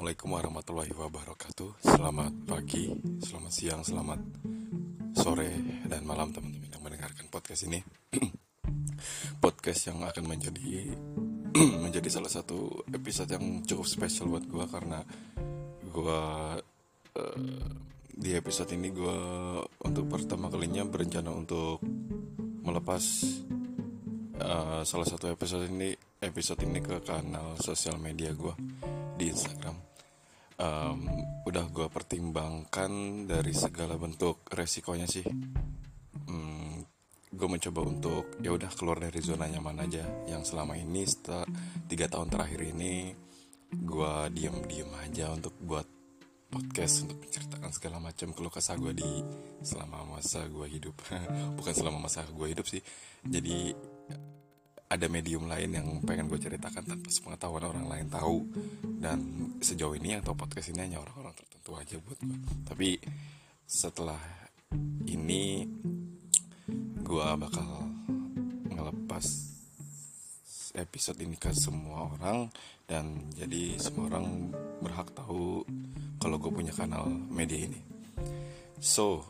Assalamualaikum warahmatullahi wabarakatuh. Selamat pagi, selamat siang, selamat sore dan malam teman-teman yang mendengarkan podcast ini. Podcast yang akan menjadi menjadi salah satu episode yang cukup spesial buat gue Karena gue uh, di episode ini gue untuk pertama kalinya berencana untuk melepas uh, salah satu episode ini episode ini ke kanal sosial media gue di Instagram um, udah gue pertimbangkan dari segala bentuk resikonya sih. Um, gue mencoba untuk ya udah keluar dari zona nyaman aja. Yang selama ini setelah tiga tahun terakhir ini gue diem diem aja untuk buat podcast untuk menceritakan segala macam keluh kesah gue di selama masa gue hidup. Bukan selama masa gue hidup sih. Jadi ada medium lain yang pengen gue ceritakan tanpa sepengetahuan orang lain tahu. Dan sejauh ini yang tahu podcast ini hanya orang-orang tertentu aja buat gue tapi setelah ini gue bakal ngelepas episode ini ke semua orang. Dan jadi semua orang berhak tahu kalau gue punya kanal media ini. So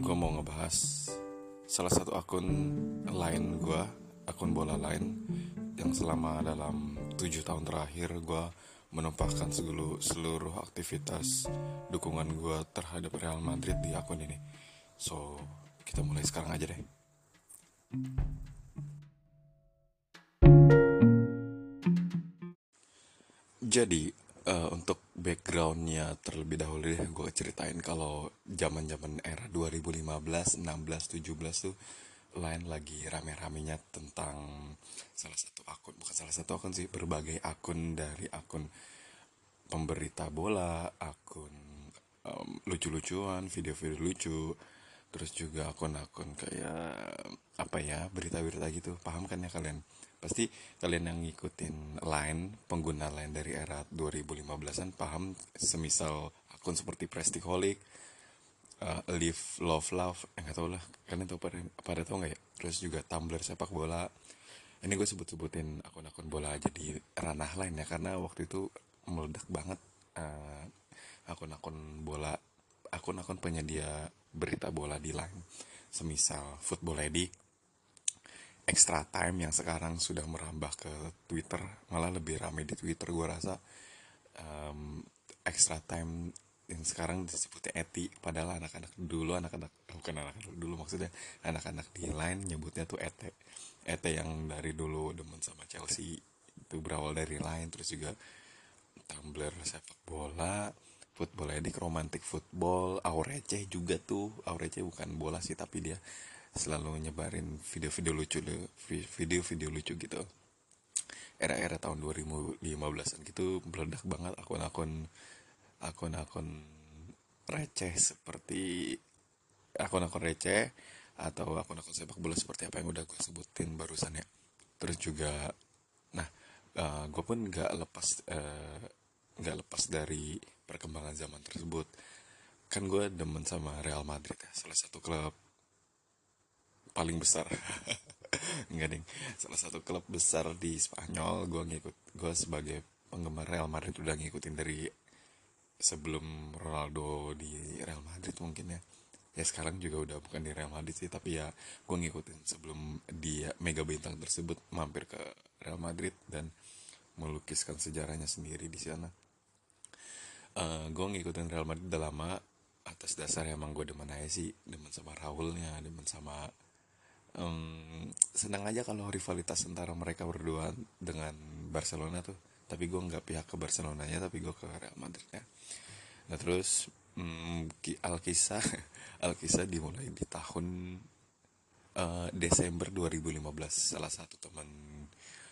gue mau ngebahas salah satu akun lain gue akun bola lain yang selama dalam tujuh tahun terakhir gue menumpahkan seluruh, seluruh aktivitas dukungan gue terhadap Real Madrid di akun ini. So, kita mulai sekarang aja deh. Jadi, uh, untuk backgroundnya terlebih dahulu deh gue ceritain kalau zaman zaman era 2015, 16, 17 tuh lain lagi rame-ramenya tentang salah satu akun bukan salah satu akun sih berbagai akun dari akun pemberita bola akun um, lucu-lucuan video-video lucu terus juga akun-akun kayak apa ya berita-berita gitu. Paham kan ya kalian? Pasti kalian yang ngikutin line pengguna line dari era 2015an paham semisal akun seperti Prestiholic uh, live love love eh, nggak tau lah. Kalian tau pada pada tau nggak ya? Terus juga Tumblr sepak bola. Ini gue sebut-sebutin akun-akun bola aja di ranah lain ya karena waktu itu meledak banget uh, akun-akun bola akun-akun penyedia berita bola di line semisal Football Edit Extra Time yang sekarang sudah merambah ke Twitter malah lebih ramai di Twitter gue rasa. Um, Extra Time yang sekarang disebutnya eti padahal anak-anak dulu anak-anak bukan anak-anak dulu maksudnya anak-anak di line nyebutnya tuh ete. Ete yang dari dulu demen sama Chelsea itu berawal dari line terus juga tumbler sepak bola football edik romantic football aurece juga tuh. Aurece bukan bola sih tapi dia selalu nyebarin video-video lucu video-video lucu gitu. Era-era tahun 2015an gitu meledak banget akun-akun akun-akun receh seperti akun-akun receh atau akun-akun sepak bola seperti apa yang udah gue sebutin barusan ya. Terus juga nah uh, eh, gue pun nggak lepas eh, nggak uh, lepas dari perkembangan zaman tersebut. Kan gue demen sama Real Madrid ya salah satu klub paling besar. Enggak ding. Salah satu klub besar di Spanyol gue ngikut gue sebagai penggemar Real Madrid udah ngikutin dari sebelum Ronaldo di Real Madrid mungkin ya. Ya sekarang juga udah bukan di Real Madrid sih tapi ya gue ngikutin sebelum dia mega bintang tersebut mampir ke Real Madrid dan melukiskan sejarahnya sendiri di sana. Uh, eh, gue ngikutin Real Madrid udah lama atas dasar emang gue demen aja sih demen sama Raulnya demen sama um, senang aja kalau rivalitas antara mereka berdua dengan Barcelona tuh tapi gue nggak pihak ke Barcelona nya tapi gue ke Real Madrid ya. Nah terus hmm, Alkisah Alkisah dimulai di tahun uh, Desember 2015 salah satu teman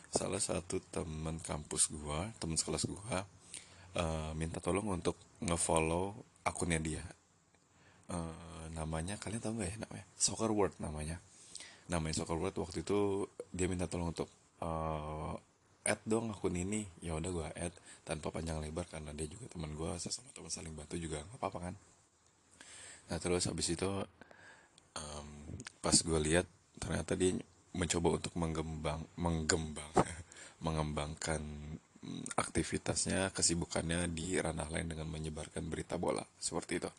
salah satu teman kampus gue teman sekelas gue uh, minta tolong untuk ngefollow akunnya dia. Uh, namanya kalian tahu nggak ya namanya? Soccer World namanya. Namanya Soccer World waktu itu dia minta tolong untuk uh, add dong akun ini. Ya udah gue add tanpa panjang lebar karena dia juga teman gue sama teman saling bantu juga nggak apa-apa kan? Nah terus habis itu um, pas gue lihat ternyata dia mencoba untuk menggembang menggembang mengembangkan mm, aktivitasnya kesibukannya di ranah lain dengan menyebarkan berita bola seperti itu.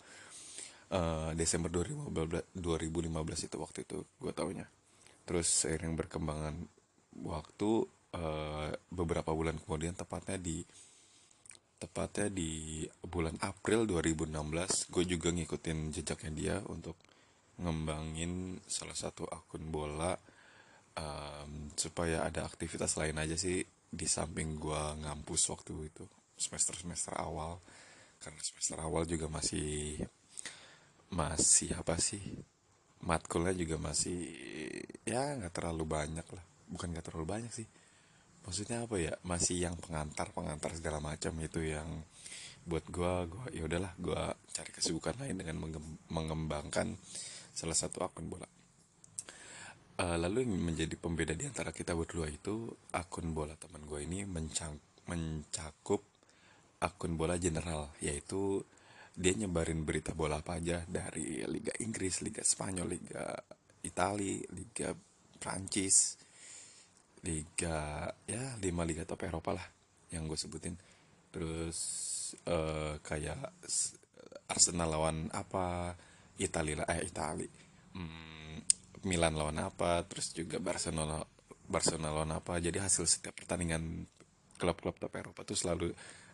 Eh, Desember 2015 2015 itu waktu itu gue taunya. Terus seiring berkembangan waktu eh, beberapa bulan kemudian tepatnya di tepatnya di bulan April 2016 gue juga ngikutin jejaknya dia untuk ngembangin salah satu akun bola em, supaya ada aktivitas lain aja sih di samping gue ngampus waktu itu semester-semester awal. Karena semester awal juga masih masih apa sih matkulnya juga masih ya nggak terlalu banyak lah. Bukan nggak terlalu banyak sih maksudnya apa ya? Masih yang pengantar pengantar segala macam itu yang buat gua gua ya udahlah gua cari kesibukan lain dengan mengem- mengembangkan salah satu akun bola. Eh, lalu yang menjadi pembeda di antara kita berdua itu akun bola teman gue ini mencakup akun bola general yaitu dia nyebarin berita bola apa aja dari Liga Inggris, Liga Spanyol, Liga Itali, Liga Prancis, Liga ya lima liga top Eropa lah yang gue sebutin. Terus eh, kayak Arsenal lawan apa, Itali lah eh Itali, Hmm, Milan lawan apa, terus juga Barcelona Barcelona lawan apa. Jadi hasil setiap pertandingan klub-klub top Eropa tuh selalu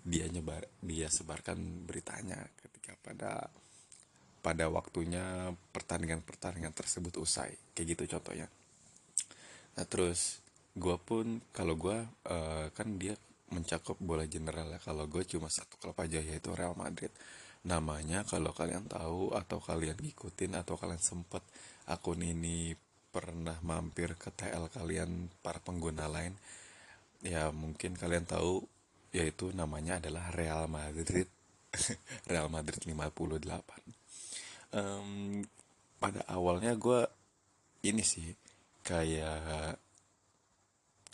dia nyebar dia sebarkan beritanya ketika pada pada waktunya pertandingan-pertandingan tersebut usai kayak gitu contohnya nah terus gue pun kalau gue kan dia mencakup bola general ya. Kalau gue cuma satu klub aja yaitu Real Madrid. Namanya kalau kalian tahu atau kalian ngikutin atau kalian sempet akun ini pernah mampir ke TL kalian para pengguna lain ya mungkin kalian tahu yaitu namanya adalah Real Madrid. Real Madrid 58 Em, pada awalnya gue ini sih kayak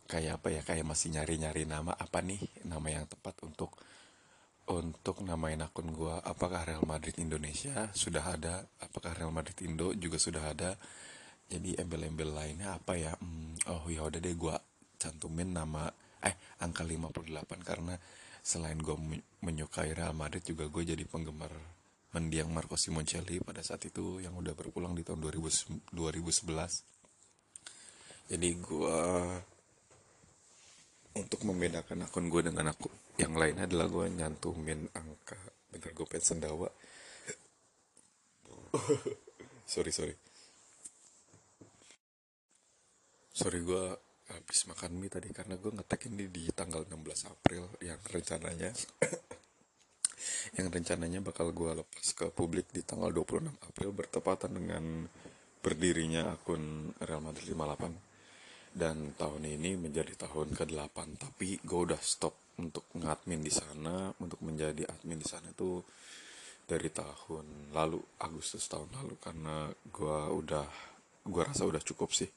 kayak apa ya kayak masih nyari-nyari nama apa nih nama yang tepat untuk untuk namain akun gue apakah Real Madrid Indonesia sudah ada? Apakah Real Madrid Indo juga sudah ada? Jadi embel-embel lainnya apa ya? Hmm, oh ya udah deh gue cantumin nama eh angka 58 karena selain gue menyukai Real Madrid juga gue jadi penggemar mendiang Marco Simoncelli pada saat itu yang udah berpulang di tahun 2000 2011 jadi gue untuk membedakan akun gue dengan aku yang lainnya adalah gue nyantumin angka bentar gue pengen sendawa. Sorry sorry. Sorry gue habis makan mie tadi karena gue ngetek ini di tanggal 16 April yang rencananya. Yang rencananya bakal gue lepas ke publik di tanggal 26 April bertepatan dengan berdirinya akun Real Madrid 58 dan tahun ini menjadi tahun ke-8 tapi gue udah stop untuk ngadmin di sana. Untuk menjadi admin di sana itu dari tahun lalu Agustus tahun lalu. Karena gue udah gue rasa udah cukup sih.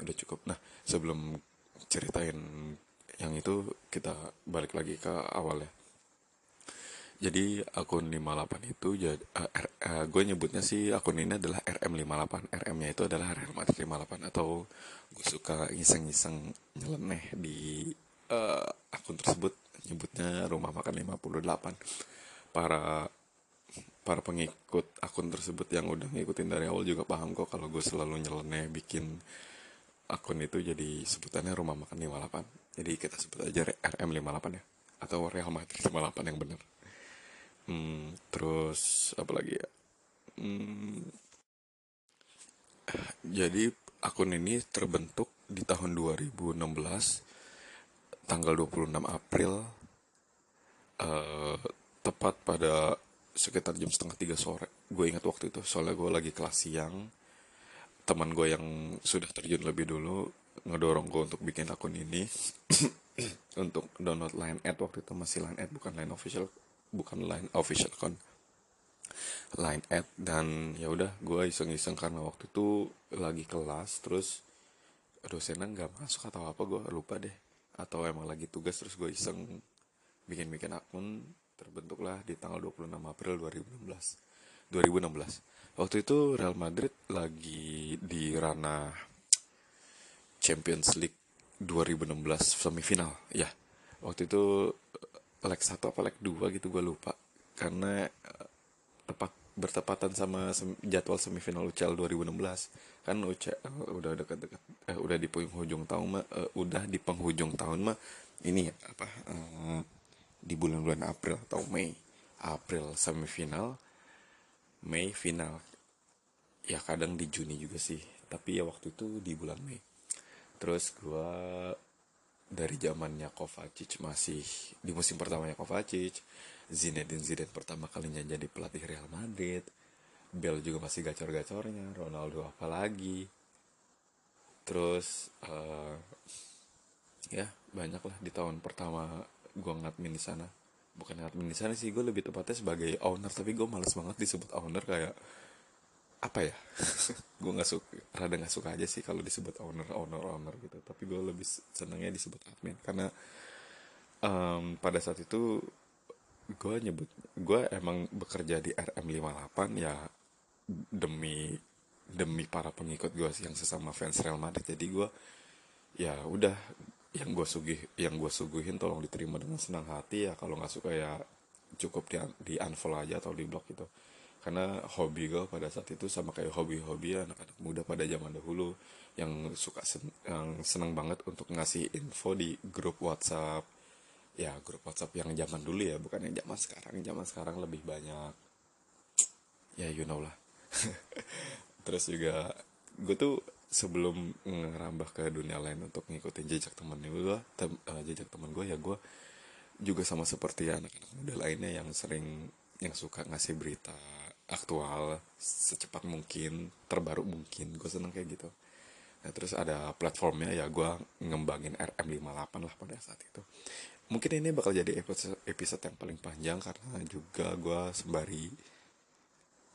Udah cukup. Nah sebelum ceritain yang itu kita balik lagi ke awal ya jadi akun 58 itu jadi gue nyebutnya sih akun ini adalah RM58 RM-nya itu adalah Madrid 58 atau gue suka iseng-iseng nyeleneh di eh, akun tersebut. Nyebutnya rumah makan 58 para para pengikut akun tersebut yang udah ngikutin dari awal juga paham kok kalau gue selalu nyeleneh bikin akun itu jadi sebutannya rumah makan 58 jadi kita sebut aja RM58 ya atau Real Madrid 58 yang bener Hmm, terus apa lagi ya? Hmm, jadi akun ini terbentuk di tahun 2016 tanggal 26 April eh, tepat pada sekitar jam setengah tiga sore. Gue ingat waktu itu soalnya gue lagi kelas siang. Teman gue yang sudah terjun lebih dulu ngedorong gue untuk bikin akun ini untuk download Line Ad waktu itu masih Line Ad bukan Line official bukan Line official account Line Ad dan ya udah gue iseng-iseng karena waktu itu lagi kelas terus dosennya nggak masuk atau apa gue lupa deh. Atau emang lagi tugas terus gue iseng bikin-bikin akun terbentuklah di tanggal 26 April 2016 2016 waktu itu Real Madrid lagi di ranah Champions League 2016 semifinal ya. Waktu itu leg satu apa leg dua gitu gue lupa. Karena eh, tepat bertepatan sama sem- jadwal semifinal UCL 2016 kan UCL udah dekat-dekat eh, udah di penghujung tahun mah eh, udah di penghujung tahun mah ini apa eh, di bulan-bulan April atau Mei. April semifinal Mei final. Ya kadang di Juni juga sih. Tapi ya waktu itu di bulan Mei. Terus gua dari zamannya Kovacic masih di musim pertamanya Kovacic Zinedine Zidane pertama kalinya jadi pelatih Real Madrid Bell juga masih gacor-gacornya Ronaldo apalagi. Terus eh, ya banyak lah di tahun pertama gua ngadmin di sana. Bukan ngadmin di sana sih gue lebih tepatnya sebagai owner tapi gue males banget disebut owner kayak apa ya? Gue nggak suka rada nggak suka aja sih kalau disebut owner owner owner gitu. Tapi gue lebih senangnya disebut admin. Karena em, pada saat itu gue nyebut gue emang bekerja di RM58 ya demi demi para pengikut gue yang sesama fans Real Madrid. Jadi gue ya udah yang gue sugih yang gue suguhin tolong diterima dengan senang hati ya. Kalau nggak suka ya cukup di di unfollow aja atau di blok gitu karena hobi gue pada saat itu sama kayak hobi-hobi anak-anak muda pada zaman dahulu yang suka sen- yang seneng banget untuk ngasih info di grup WhatsApp. Ya grup WhatsApp yang zaman dulu ya bukan yang zaman sekarang. Zaman sekarang lebih banyak ya you know lah. Terus juga gue tuh sebelum ngerambah ke dunia lain untuk ngikutin jejak temen gue tem- eh, jejak temen gue ya gue juga sama seperti anak-anak muda lainnya yang sering yang suka ngasih berita aktual secepat mungkin terbaru mungkin gue seneng kayak gitu. Nah terus ada platformnya ya gue ngembangin RM58 lah pada saat itu. Mungkin ini bakal jadi episode, episode yang paling panjang karena juga gue sembari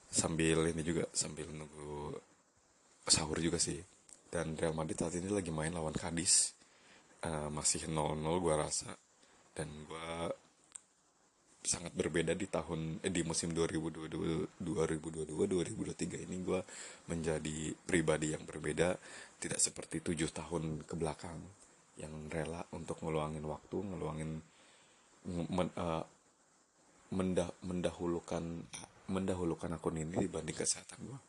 sambil ini juga sambil nunggu sahur juga sih. Dan Real Madrid saat ini lagi main lawan Cadiz. Eh, masih 0-0 gue rasa. Dan gue sangat berbeda di tahun eh, di musim 2022 2022 2023 ini gue menjadi pribadi yang berbeda tidak seperti tujuh tahun ke belakang yang rela untuk ngeluangin waktu ngeluangin men, eh, mendah, mendahulukan mendahulukan akun ini dibanding kesehatan gue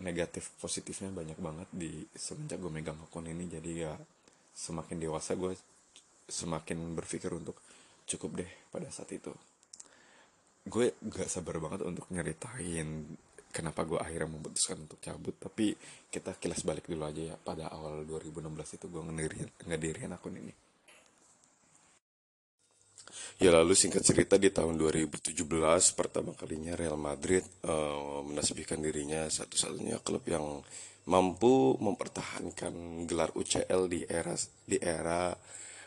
negatif positifnya banyak banget di semenjak gue megang akun ini jadi ya semakin dewasa gue semakin berpikir untuk cukup deh pada saat itu. Gue gak sabar banget untuk nyeritain kenapa gue akhirnya memutuskan untuk cabut tapi kita kilas balik dulu aja ya. Pada awal 2016 itu gue ngedirin, ngedirin akun ini. Ya lalu singkat cerita di tahun 2017 pertama kalinya Real Madrid eh, menasbihkan dirinya satu-satunya klub yang mampu mempertahankan gelar UCL di era di era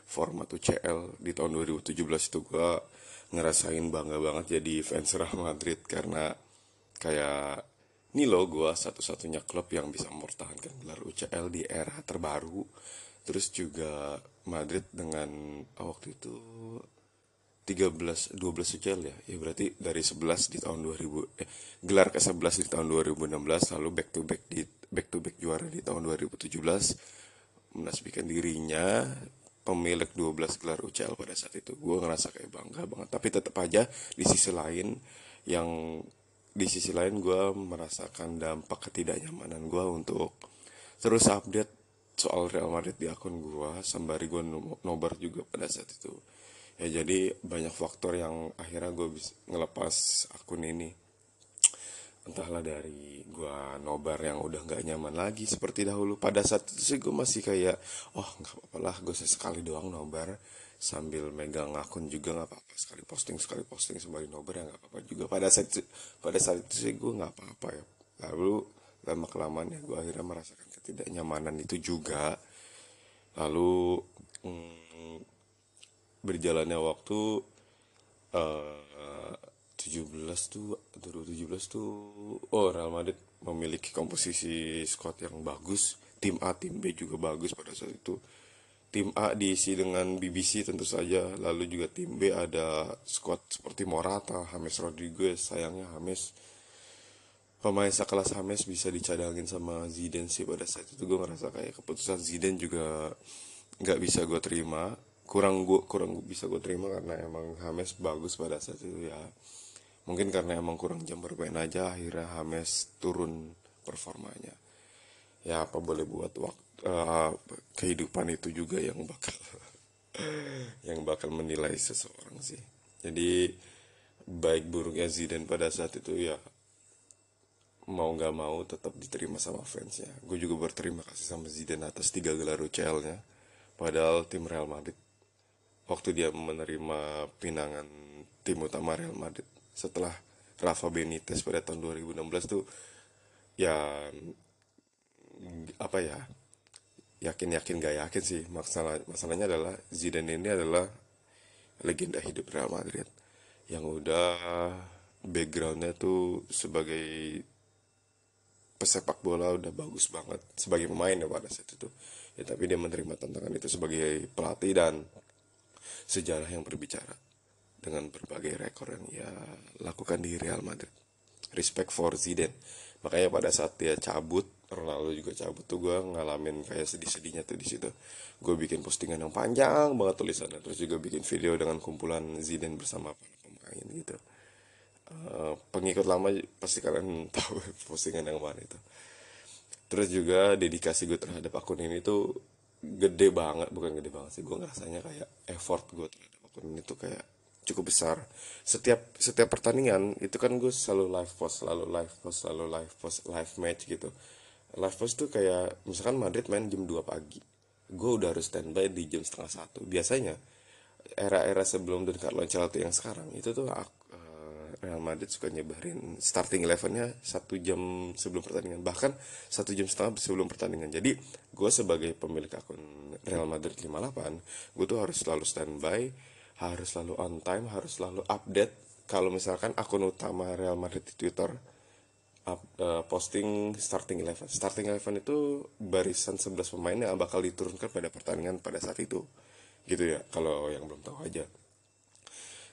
format UCL di tahun 2017 itu gua ngerasain bangga banget jadi fans Real Madrid karena kayak ini loh gua satu-satunya klub yang bisa mempertahankan gelar UCL di era terbaru terus juga Madrid dengan oh, waktu itu 13 12 UCL ya. Ya berarti dari 11 di tahun 2000 eh gelar ke-11 di tahun 2016 lalu back to back di back to back juara di tahun 2017 menasbihkan dirinya pemilik 12 gelar UCL pada saat itu. Gue ngerasa kayak bangga banget. Tapi tetap aja di sisi lain yang di sisi lain gue merasakan dampak ketidaknyamanan gue untuk terus update soal Real Madrid di akun gue sembari gue nobar juga pada saat itu ya jadi banyak faktor yang akhirnya gue bisa ngelepas akun ini entahlah dari gue nobar yang udah nggak nyaman lagi seperti dahulu. Pada saat itu sih gue masih kayak oh nggak apa-apa lah gue sesekali doang nobar. Sambil megang akun juga nggak apa-apa sekali posting sekali posting sembari nobar ya nggak apa-apa juga. Pada saat itu, pada saat itu sih gue nggak apa-apa ya. Lalu lama kelamaan ya gue akhirnya merasakan ketidaknyamanan itu juga. Lalu hmm, berjalannya waktu eh 17 tuh 2017 tuh oh Real Madrid memiliki komposisi squad yang bagus tim A tim B juga bagus pada saat itu. Tim A diisi dengan BBC tentu saja lalu juga tim B ada squad seperti Morata James Rodriguez sayangnya James pemain sekelas James bisa dicadangin sama Zidane sih pada saat itu. Gue ngerasa kayak keputusan Zidane juga nggak bisa gue terima. Kurang gue kurang bisa gue terima karena emang Hames bagus pada saat itu ya mungkin karena emang kurang jam bermain aja akhirnya Hames turun performanya. Ya apa boleh buat waktu uh, kehidupan itu juga yang bakal yang bakal menilai seseorang sih. Jadi baik buruknya Zidane pada saat itu ya mau nggak mau tetap diterima sama fansnya. Gue juga berterima kasih sama Zidane atas tiga gelar UCL-nya padahal tim Real Madrid waktu dia menerima pinangan tim utama Real Madrid setelah Rafa Benitez pada tahun 2016 tuh ya apa ya yakin yakin gak yakin sih. Masalah masalahnya adalah Zidane ini adalah legenda hidup Real Madrid. Yang udah backgroundnya tuh sebagai pesepak bola udah bagus banget sebagai pemain ya pada saat itu. Ya tapi dia menerima tantangan itu sebagai pelatih dan sejarah yang berbicara dengan berbagai rekor yang ia lakukan di Real Madrid. Respect for Zidane. Makanya pada saat dia cabut Ronaldo juga cabut tuh gue ngalamin kayak sedih-sedihnya tuh di situ. Gue bikin postingan yang panjang banget tulisannya. Terus juga bikin video dengan kumpulan Zidane bersama main gitu. Uh, pengikut lama pasti kalian tahu postingan yang mana itu. Terus juga dedikasi gue terhadap akun ini tuh gede banget. Bukan gede banget sih gue ngerasanya kayak effort gue terhadap akun ini tuh kayak cukup besar. Setiap setiap pertandingan itu kan gue selalu live post selalu live post selalu live post live match gitu. Live post tuh kayak misalkan Madrid main jam 2 pagi gue udah harus standby di jam setengah satu. Biasanya era-era sebelum Don Carlo Ancelotti yang sekarang itu tuh uh, Real Madrid suka nyebarin starting elevennya satu jam sebelum pertandingan bahkan satu jam setengah sebelum pertandingan. Jadi gue sebagai pemilik akun Real Madrid 58 gue tuh harus selalu standby harus selalu on time harus selalu update. Kalau misalkan akun utama Real Madrid di Twitter up, uh, posting starting eleven. Starting eleven itu barisan 11 pemain yang bakal diturunkan pada pertandingan pada saat itu. Gitu ya kalau yang belum tahu aja.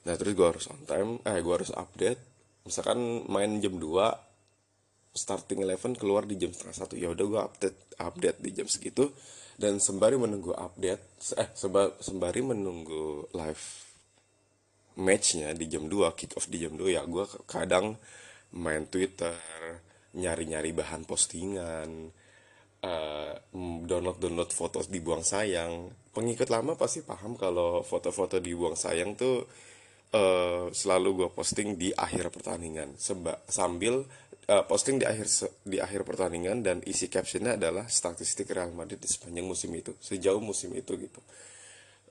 Nah terus gue harus on time eh gue harus update. Misalkan main jam 2 starting eleven keluar di jam setengah satu. Ya udah gue update update di jam segitu dan sembari menunggu update eh sembari menunggu live matchnya di jam 2 kick off di jam 2 ya gue kadang main Twitter nyari-nyari bahan postingan uh, download download foto dibuang sayang. Pengikut lama pasti paham kalau foto-foto dibuang sayang tuh uh, selalu gue posting di akhir pertandingan. Sambil uh, posting di akhir di akhir pertandingan dan isi captionnya adalah statistik Real Madrid di sepanjang musim itu sejauh musim itu gitu.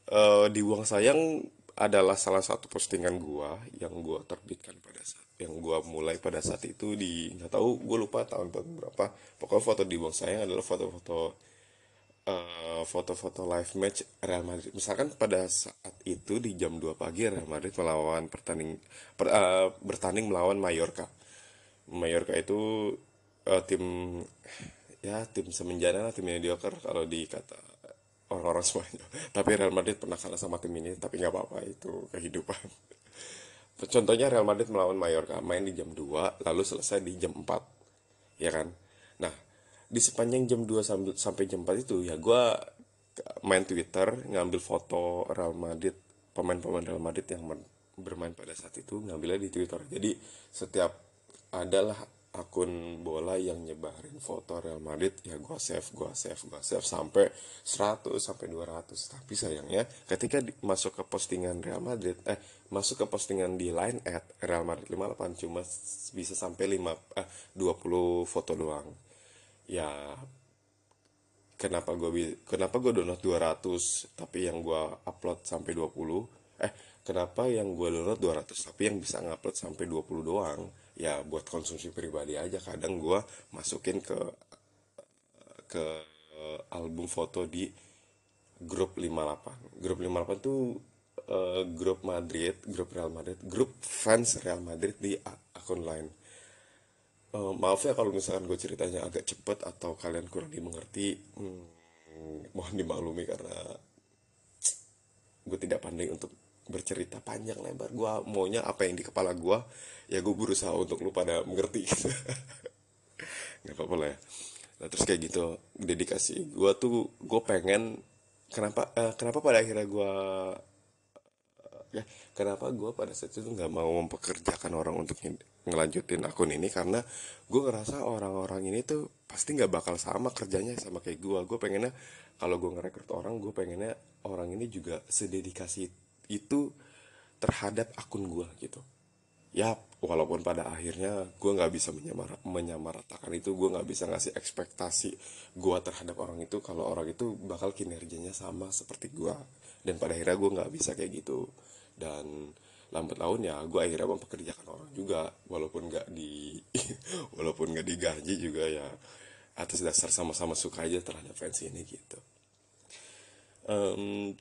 Uh, dibuang sayang adalah salah satu postingan gua yang gua terbitkan pada saat yang gua mulai pada saat itu di nggak tahu gue lupa tahun berapa. Pokoknya foto di buang sayang adalah foto-foto uh, foto-foto live match Real Madrid. Misalkan pada saat itu di jam 2 pagi Real Madrid melawan pertanding per, uh, bertanding melawan Mallorca Mallorca itu uh, tim ya tim semenjana lah tim mediocre kalau dikata orang-orang semuanya. Tapi Real Madrid pernah kalah sama tim ini tapi nggak apa-apa itu kehidupan. Contohnya Real Madrid melawan Mallorca main di jam 2 lalu selesai di jam 4 ya kan? Nah di sepanjang jam 2 sampai, sampai jam 4 itu ya gue main Twitter ngambil foto Real Madrid pemain-pemain Real Madrid yang bermain pada saat itu ngambilnya di Twitter. Jadi setiap adalah akun bola yang nyebarin foto Real Madrid ya gue save gue save gue save sampai 100 sampai 200 tapi sayangnya ketika di, masuk ke postingan Real Madrid eh masuk ke postingan di line at Real Madrid 58 cuma bisa sampai 5 eh 20 foto doang. Ya kenapa gue kenapa gue download 200 tapi yang gue upload sampai 20 eh kenapa yang gue download 200 tapi yang bisa ngupload sampai 20 doang ya buat konsumsi pribadi aja. Kadang gue masukin ke ke album foto di grup 58 grup 58 tuh uh, grup Madrid grup Real Madrid grup fans Real Madrid di akun lain. Uh, maaf ya kalau misalkan gue ceritanya agak cepet atau kalian kurang dimengerti hmm, mohon dimaklumi karena gue tidak pandai untuk bercerita panjang lebar. Gue maunya apa yang di kepala gue ya gue berusaha untuk lu pada mengerti. Nggak apa-apa lah ya. Nah, terus kayak gitu dedikasi gue tuh gue pengen kenapa eh, kenapa pada akhirnya gue ya kenapa gue pada saat itu nggak mau mempekerjakan orang untuk ngelanjutin akun ini? Karena gue ngerasa orang-orang ini tuh pasti nggak bakal sama kerjanya sama kayak gue gue pengennya kalau gue ngerekrut orang gue pengennya orang ini juga sededikasi itu terhadap akun gue gitu. Ya walaupun pada akhirnya gue nggak bisa menyamar menyamaratakan itu gue nggak bisa ngasih ekspektasi gue terhadap orang itu kalau orang itu bakal kinerjanya sama seperti gue dan pada akhirnya gue nggak bisa kayak gitu. Dan lambat laun ya gue akhirnya mempekerjakan orang juga walaupun nggak di walaupun nggak digaji juga ya atas dasar sama-sama suka aja terhadap fans ini gitu. Em,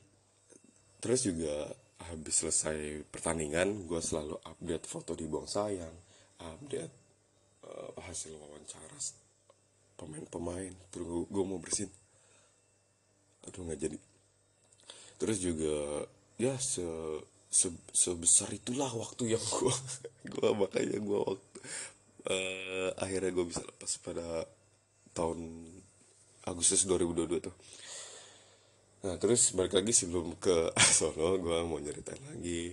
Terus juga habis selesai pertandingan, gue selalu update foto di buang sayang, update eh, hasil wawancara pemain-pemain. Terus gue mau bersin, aduh nggak jadi. Terus juga ya se, se- sebesar itulah waktu yang gue gue makanya gue waktu eh, akhirnya gue bisa lepas pada tahun Agustus 2022 tuh. Nah terus balik lagi sebelum ke sono gue mau nyeritain lagi.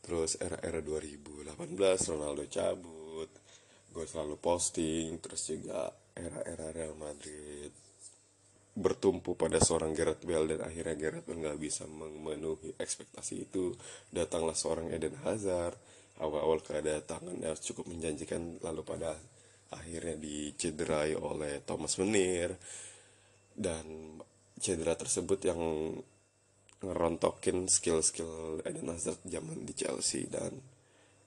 Terus era-era 2018 Ronaldo cabut. Gue selalu posting Terus juga era-era Real Madrid Bertumpu pada seorang Gareth Bale Dan akhirnya Gareth Bale gak bisa memenuhi ekspektasi itu. Datanglah seorang Eden Hazard Awal-awal kedatangannya cukup menjanjikan Lalu pada akhirnya dicederai oleh Thomas Menir dan cedera tersebut yang ngerontokin skill-skill Eden Hazard zaman di Chelsea dan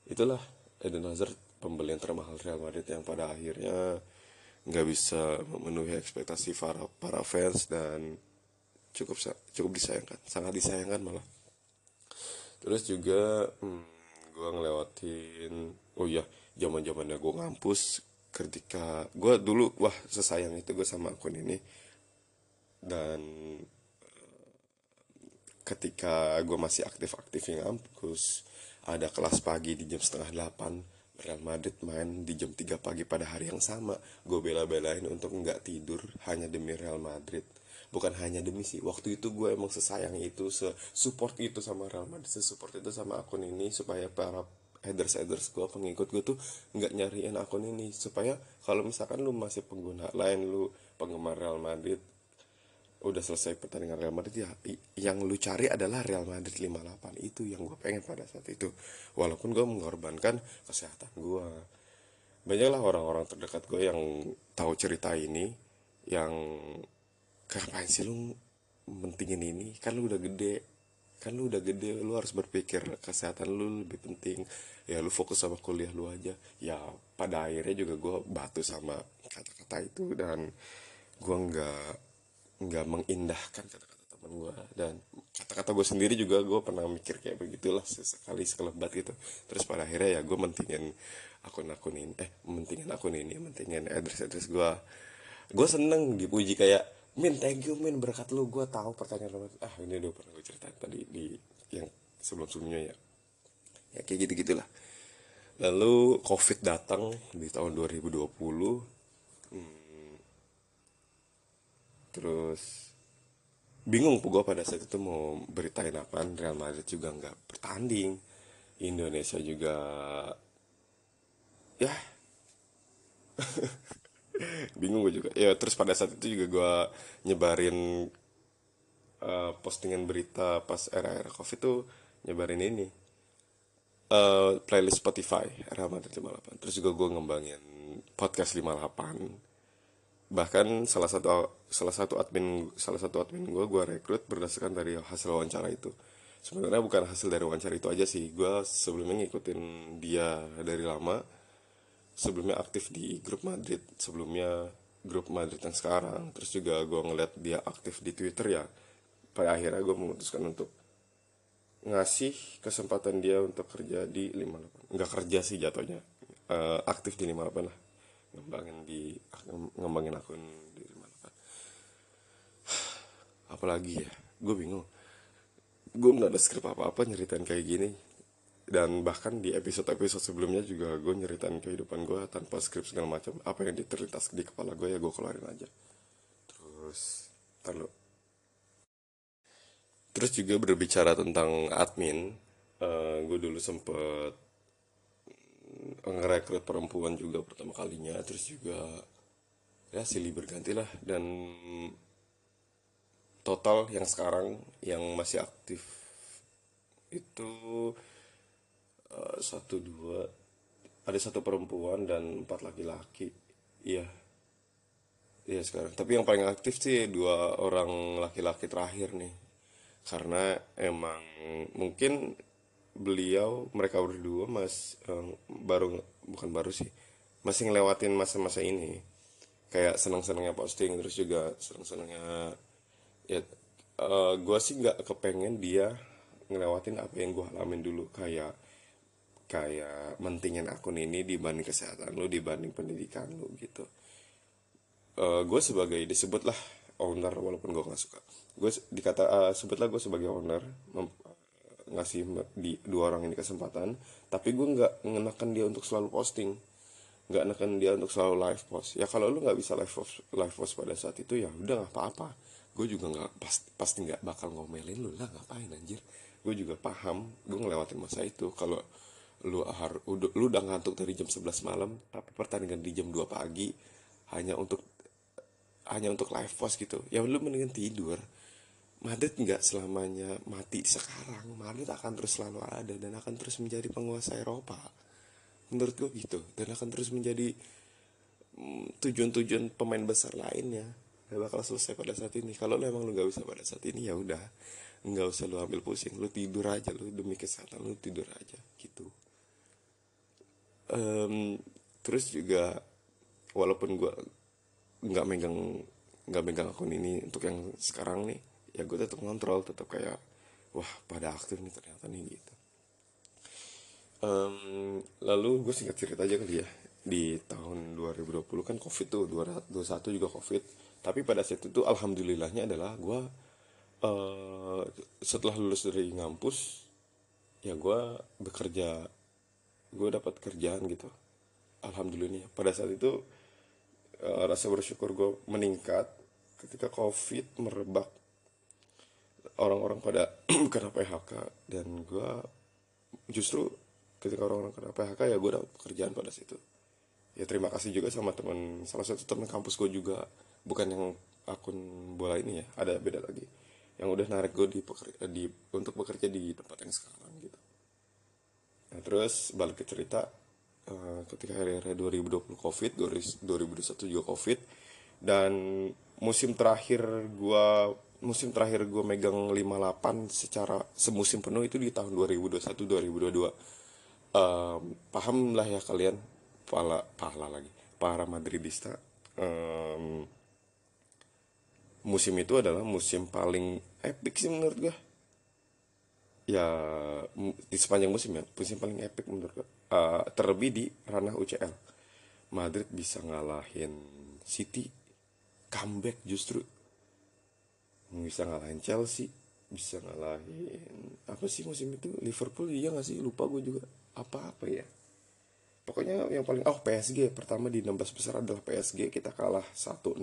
itulah Eden Hazard pembelian termahal Real Madrid yang pada akhirnya nggak bisa memenuhi ekspektasi para para fans dan cukup cukup disayangkan sangat disayangkan malah. Terus juga hmm, gue ngelewatin oh iya zaman zamannya gue ngampus ketika gue dulu wah sesayang itu gue sama akun ini dan ketika gue masih aktif-aktif yang ngampus ada kelas pagi di jam setengah delapan Real Madrid main di jam 3 pagi pada hari yang sama. Gue bela-belain untuk nggak tidur hanya demi Real Madrid. Bukan hanya demi sih waktu itu gue emang sesayang itu support itu sama Real Madrid support itu sama akun ini supaya para headers headers gue pengikut gue tuh nggak nyariin akun ini. Supaya kalau misalkan lu masih pengguna lain lu penggemar Real Madrid udah selesai pertandingan Real Madrid ya yang lu cari adalah Real Madrid 58 itu yang gue pengen pada saat itu. Walaupun gue mengorbankan kesehatan gue banyaklah orang-orang terdekat gue yang tahu cerita ini yang ngapain sih lu mentingin ini? Kan lu udah gede. Kan lu udah gede lu harus berpikir kesehatan lu lebih penting. Ya lu fokus sama kuliah lu aja. Ya pada akhirnya juga gue batu sama kata-kata itu dan gue nggak nggak mengindahkan kata-kata teman gue dan kata-kata gue sendiri juga gue pernah mikir kayak begitulah sesekali sekelebat gitu. Terus pada akhirnya ya gue mentingin akun-akun ini eh mentingin akun ini mentingin address-address gue gue seneng dipuji kayak min thank you min berkat lu gue tahu pertanyaan lu. Ah ini udah pernah gue ceritain tadi di yang sebelum sebelumnya ya. Ya kayak gitu gitulah lalu covid datang di tahun 2020 terus bingung gue pada saat itu mau beritain apaan Real Madrid juga nggak bertanding Indonesia juga ya. Bingung gue juga. Ya terus pada saat itu juga gue nyebarin eh, postingan berita pas era-era covid tuh nyebarin ini. Eh, playlist Spotify Real Madrid 58 terus juga gue ngembangin podcast 58 bahkan salah satu salah satu admin salah satu admin gue gue rekrut berdasarkan dari hasil wawancara itu. Sebenarnya bukan hasil dari wawancara itu aja sih. Gue sebelumnya ngikutin dia dari lama. Sebelumnya aktif di grup Madrid sebelumnya grup Madrid yang sekarang. Terus juga gue ngeliat dia aktif di Twitter ya pada akhirnya gue memutuskan untuk ngasih kesempatan dia untuk kerja di 58 nggak kerja sih jatuhnya. Eh, aktif di 58 lah. Ngembangin di ngembangin akun di 58 apalagi ya gue bingung. Gue nggak ada skrip apa-apa nyeritain kayak gini. Dan bahkan di episode-episode sebelumnya juga gue nyeritain kehidupan gue tanpa skrip segala macam. Apa yang terlintas di kepala gue ya gue keluarin aja. Terus ntar lu. Terus juga berbicara tentang admin eh, gue dulu sempet ngerekrut perempuan juga pertama kalinya. Terus juga ya silih berganti lah dan total yang sekarang yang masih aktif itu eh, satu dua ada satu perempuan dan empat laki-laki. Iya. Iya sekarang. Tapi yang paling aktif sih dua orang laki-laki terakhir nih. Karena emang mungkin beliau mereka berdua mas eh, baru bukan baru sih masih ngelewatin masa-masa ini. Kayak senang-senangnya posting terus juga senang-senangnya ya eh gue sih nggak kepengen dia ngelewatin apa yang gue alamin dulu. Kayak kayak mentingin akun ini dibanding kesehatan lu dibanding pendidikan lu gitu. Gue sebagai disebutlah owner walaupun gue nggak suka. Gue dikata eh, sebutlah gue sebagai owner ngasih di dua orang ini kesempatan tapi gue nggak ngenakan dia untuk selalu posting. Nggak neken dia untuk selalu live post. Ya kalau lu nggak bisa live post live post pada saat itu ya udah nggak apa-apa gue juga nggak pasti pasti nggak bakal ngomelin lu lah ngapain anjir. Gue juga paham gue ngelewatin masa itu. Kalau lu harus lu udah ngantuk dari jam 11 malam tapi pertandingan di jam 2 pagi hanya untuk hanya untuk live post gitu ya lu mendingan tidur. Madrid nggak selamanya mati sekarang. Madrid akan terus selalu ada dan akan terus menjadi penguasa Eropa. Menurut gue gitu. Dan akan terus menjadi mm, tujuan-tujuan pemain besar lainnya gak bakal selesai pada saat ini. Kalau lu emang lu nggak bisa pada saat ini ya udah. Nggak usah lu ambil pusing. Lu tidur aja lu demi kesehatan lu tidur aja gitu. Em, terus juga walaupun gue nggak megang nggak megang akun ini untuk yang sekarang nih ya gue tetap ngontrol tetap kayak wah pada aktif nih ternyata nih gitu. Em, lalu gue singkat cerita aja kali ya. Di tahun 2020 kan covid tuh 2021 juga covid tapi pada saat itu alhamdulillahnya adalah gue eh, setelah lulus dari ngampus ya gue bekerja gue dapat kerjaan gitu. Alhamdulillah pada saat itu eh, rasa bersyukur gue meningkat ketika covid merebak orang-orang pada kena PHK dan gue justru ketika orang-orang kena PHK ya gue dapat pekerjaan pada situ ya terima kasih juga sama teman salah satu teman kampus gue juga bukan yang akun bola ini ya ada beda lagi. Yang udah narik gue di, di untuk bekerja di tempat yang sekarang gitu. Nah, terus balik ke cerita eh, ketika hari-hari 2020 Covid, 2021 juga Covid dan musim terakhir gua musim terakhir gua megang 58 secara semusim penuh itu di tahun 2021 2022. Em, paham lah ya kalian pahala pahala lagi para Madridista. Em, musim itu adalah musim paling epic sih menurut gua. Ya di sepanjang musim ya musim paling epic menurut gue Eh, terlebih di ranah UCL Madrid bisa ngalahin City comeback justru. Bisa ngalahin Chelsea bisa ngalahin apa sih musim itu? Liverpool iya gak sih? Lupa gue juga. Apa apa ya. Pokoknya yang paling oh PSG pertama di 16 besar adalah PSG kita kalah 1-0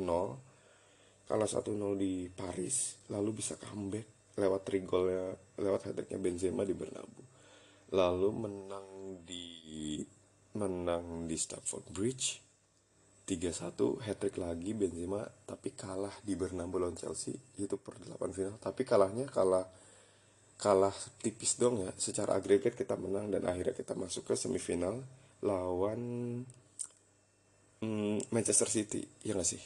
kalah 1-0 di Paris lalu bisa comeback lewat three goalnya lewat hat-tricknya Benzema di Bernabeu. Lalu menang di menang di Stamford Bridge 3-1 hat-trick lagi Benzema tapi kalah di Bernabeu lawan Chelsea itu per 8 final. Tapi kalahnya kalah kalah tipis dong ya. Secara agregat kita menang dan akhirnya kita masuk ke semifinal lawan Hmm, Manchester City ya gak sih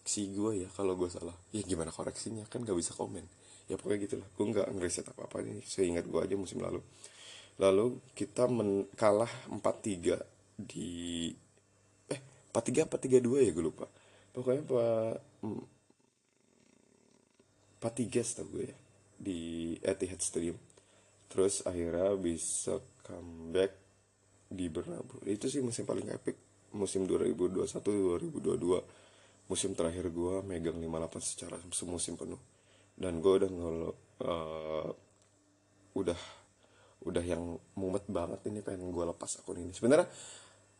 koreksi gue ya kalau gue salah. Ya gimana koreksinya? Kan gak bisa komen. Ya pokoknya gitulah. Gue nggak ngeriset apa apa nih seingat gue aja musim lalu. Lalu kita men kalah 4-3 di eh 4-3 apa 3-2 ya gue lupa. Pokoknya pak hmm, 4-3 setahu gue ya di Etihad Stadium. Terus akhirnya bisa comeback di Bernabeu. Itu sih musim paling epic. Musim 2021 2022 musim terakhir gua megang 58 secara semusim penuh. Dan gua udah ngelo eh, udah udah yang mumet banget ini pengen gua lepas akun ini. Sebenarnya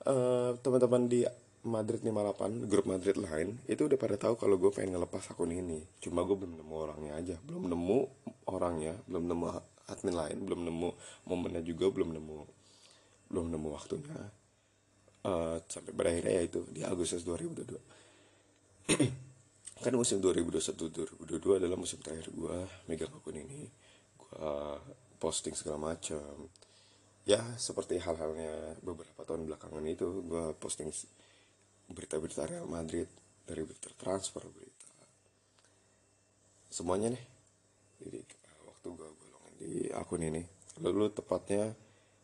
eh, teman-teman di Madrid 58 grup Madrid lain itu udah pada tahu kalau gue pengen ngelepas akun ini. Cuma gue belum nemu orangnya aja. Belum nemu orangnya belum nemu admin lain belum nemu momennya juga belum nemu belum nemu waktunya. Eh, sampai pada akhirnya ya itu di Agustus 2022 kan musim 2021-2022 adalah musim terakhir gue megang akun ini. Gue posting segala macam. Ya seperti hal-halnya beberapa tahun belakangan itu gue posting berita-berita Real Madrid dari berita transfer berita semuanya nih. Jadi eh, waktu gue golongan di akun ini. Lalu tepatnya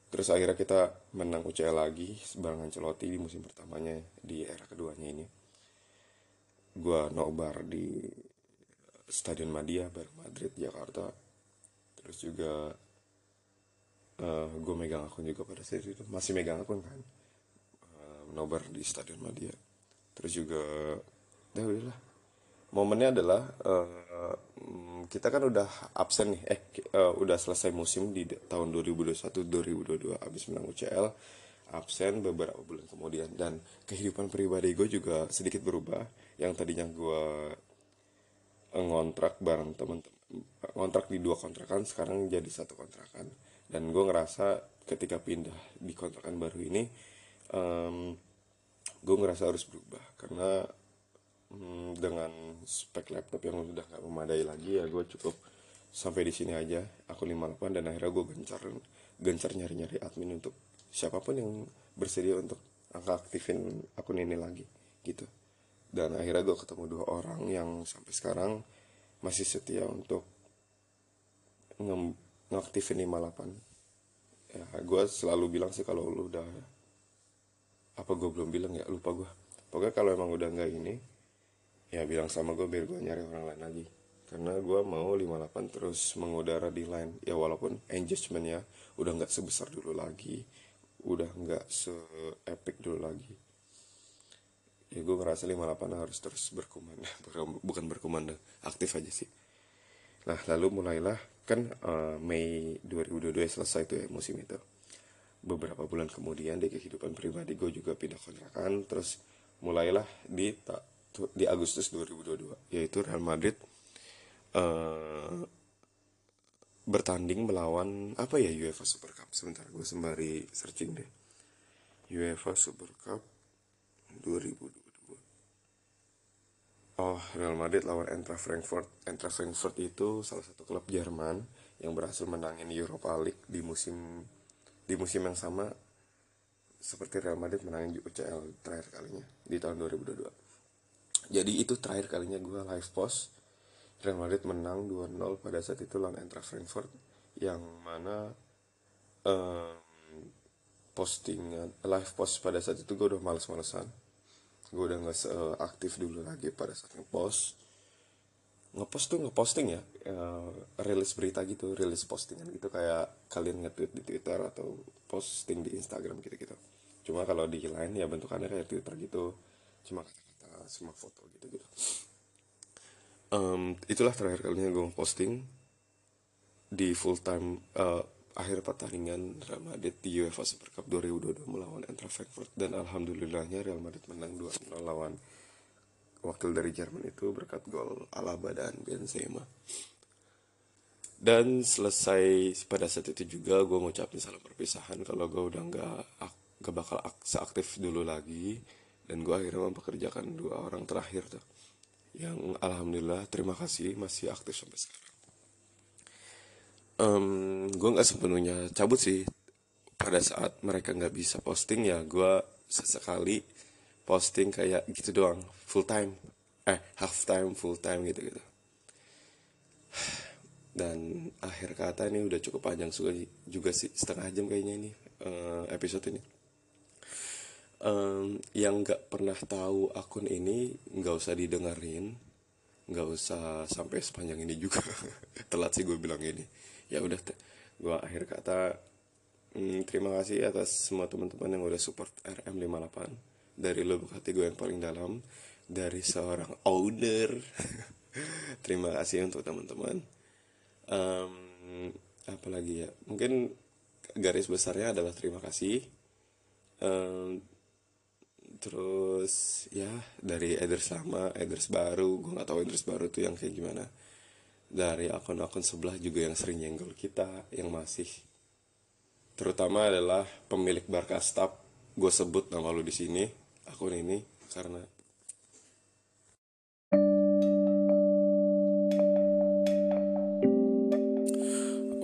terus akhirnya kita menang UCL lagi bareng Ancelotti di musim pertamanya di era keduanya ini gue nobar di Stadion Madia bareng Madrid Jakarta. Terus juga uh, gue megang akun juga pada saat itu. Masih megang akun kan? Uh, nobar di Stadion Madia. Terus juga ya udahlah. Momennya adalah uh, kita kan udah absen nih. Eh uh, udah selesai musim di tahun 2021 2022 abis menang UCL absen beberapa bulan kemudian. Dan kehidupan pribadi gue juga sedikit berubah. Yang tadinya gue ngontrak bareng temen-temen ngontrak di dua kontrakan sekarang jadi satu kontrakan. Dan gue ngerasa ketika pindah di kontrakan baru ini um, gue ngerasa harus berubah. Karena um, dengan spek laptop yang udah gak memadai lagi ya gue cukup sampai di sini aja. Aku 58 dan akhirnya gue gencar gencar nyari-nyari admin untuk siapa pun yang bersedia untuk angka aktifin akun ini lagi gitu. Dan akhirnya gue ketemu dua orang yang sampai sekarang masih setia untuk ngaktifin 58 ya gue selalu bilang sih kalau lu udah apa gue belum bilang ya lupa gue pokoknya kalau emang udah nggak ini ya bilang sama gue biar gue nyari orang lain lagi. Karena gue mau 58 terus mengudara di line ya walaupun engagementnya udah nggak sebesar dulu lagi udah nggak se epic dulu lagi. Ya gue ngerasa 58 harus terus berkomando bukan berkomando aktif aja sih. Nah lalu mulailah kan uh, Mei 2022 selesai tuh ya musim itu. Beberapa bulan kemudian di kehidupan pribadi gue juga pindah kontrakan terus mulailah di di Agustus 2022 yaitu Real Madrid uh, bertanding melawan apa ya UEFA Super Cup sebentar gue sembari searching deh UEFA Super Cup 2022 Oh, Real Madrid lawan Eintracht Frankfurt. Eintracht Frankfurt itu salah satu klub Jerman yang berhasil menangin Europa League di musim di musim yang sama seperti Real Madrid menangin UCL terakhir kalinya di tahun 2022. Jadi itu terakhir kalinya gue live post Real Madrid menang 2-0 pada saat itu lawan Eintracht Frankfurt yang mana um, posting live post pada saat itu gue udah males-malesan. Gue udah nggak aktif dulu lagi pada saat ngepost. Ngepost tuh ngeposting ya uh, rilis berita gitu rilis postingan gitu kayak kalian nge-tweet di Twitter atau posting di Instagram gitu-gitu. Cuma kalau di lain ya bentukannya kayak Twitter gitu cuma kata-kata semua foto gitu-gitu um, itulah terakhir kalinya gue posting di full time uh, akhir pertandingan Real Madrid di UEFA Super Cup 2022 melawan Eintracht Frankfurt. Dan alhamdulillahnya Real Madrid menang 2-0 lawan wakil dari Jerman itu berkat gol Alaba dan Benzema. Dan selesai pada saat itu juga gue ngucapin salam perpisahan kalau gue udah nggak gak bakal seaktif dulu lagi. Dan gue akhirnya mempekerjakan dua orang terakhir tuh yang alhamdulillah terima kasih masih aktif sampai sekarang. Um, gue nggak sepenuhnya cabut sih. Pada saat mereka nggak bisa posting ya gue sesekali posting kayak gitu doang. Full time. Eh half time full time gitu gitu dan akhir kata ini udah cukup panjang juga juga sih. Setengah jam kayaknya ini uh, episode ini um, yang nggak pernah tahu akun ini nggak usah didengerin nggak usah sampai sepanjang ini juga. Telat sih gue bilang ini. Ya udah gue akhir kata hmm, terima kasih atas semua teman-teman yang udah support RM58 dari lubuk hati gue yang paling dalam dari seorang owner. Terima kasih untuk teman-teman. Um, apalagi ya? Mungkin garis besarnya adalah terima kasih. Um, terus ya dari eders lama eders baru gue nggak tahu eders baru tuh yang kayak gimana dari akun-akun sebelah juga yang sering nyenggol kita yang masih terutama adalah pemilik Barkastap gue sebut nama lu di sini akun ini karena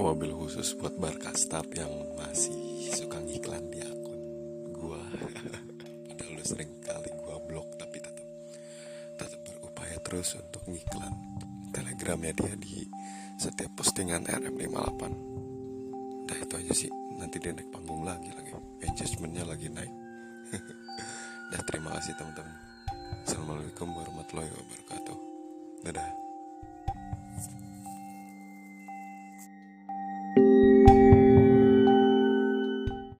Wabil khusus buat Barkastap yang masih suka ngiklan di akun gua. Sering kali gua blok tapi tetap tetap berupaya terus untuk ngiklan telegramnya dia di setiap postingan RM58. Nah itu aja sih. Nanti dia naik panggung lagi lagi. Engagementnya lagi naik. Dah terima kasih teman-teman. Assalamualaikum warahmatullahi wabarakatuh. Dadah.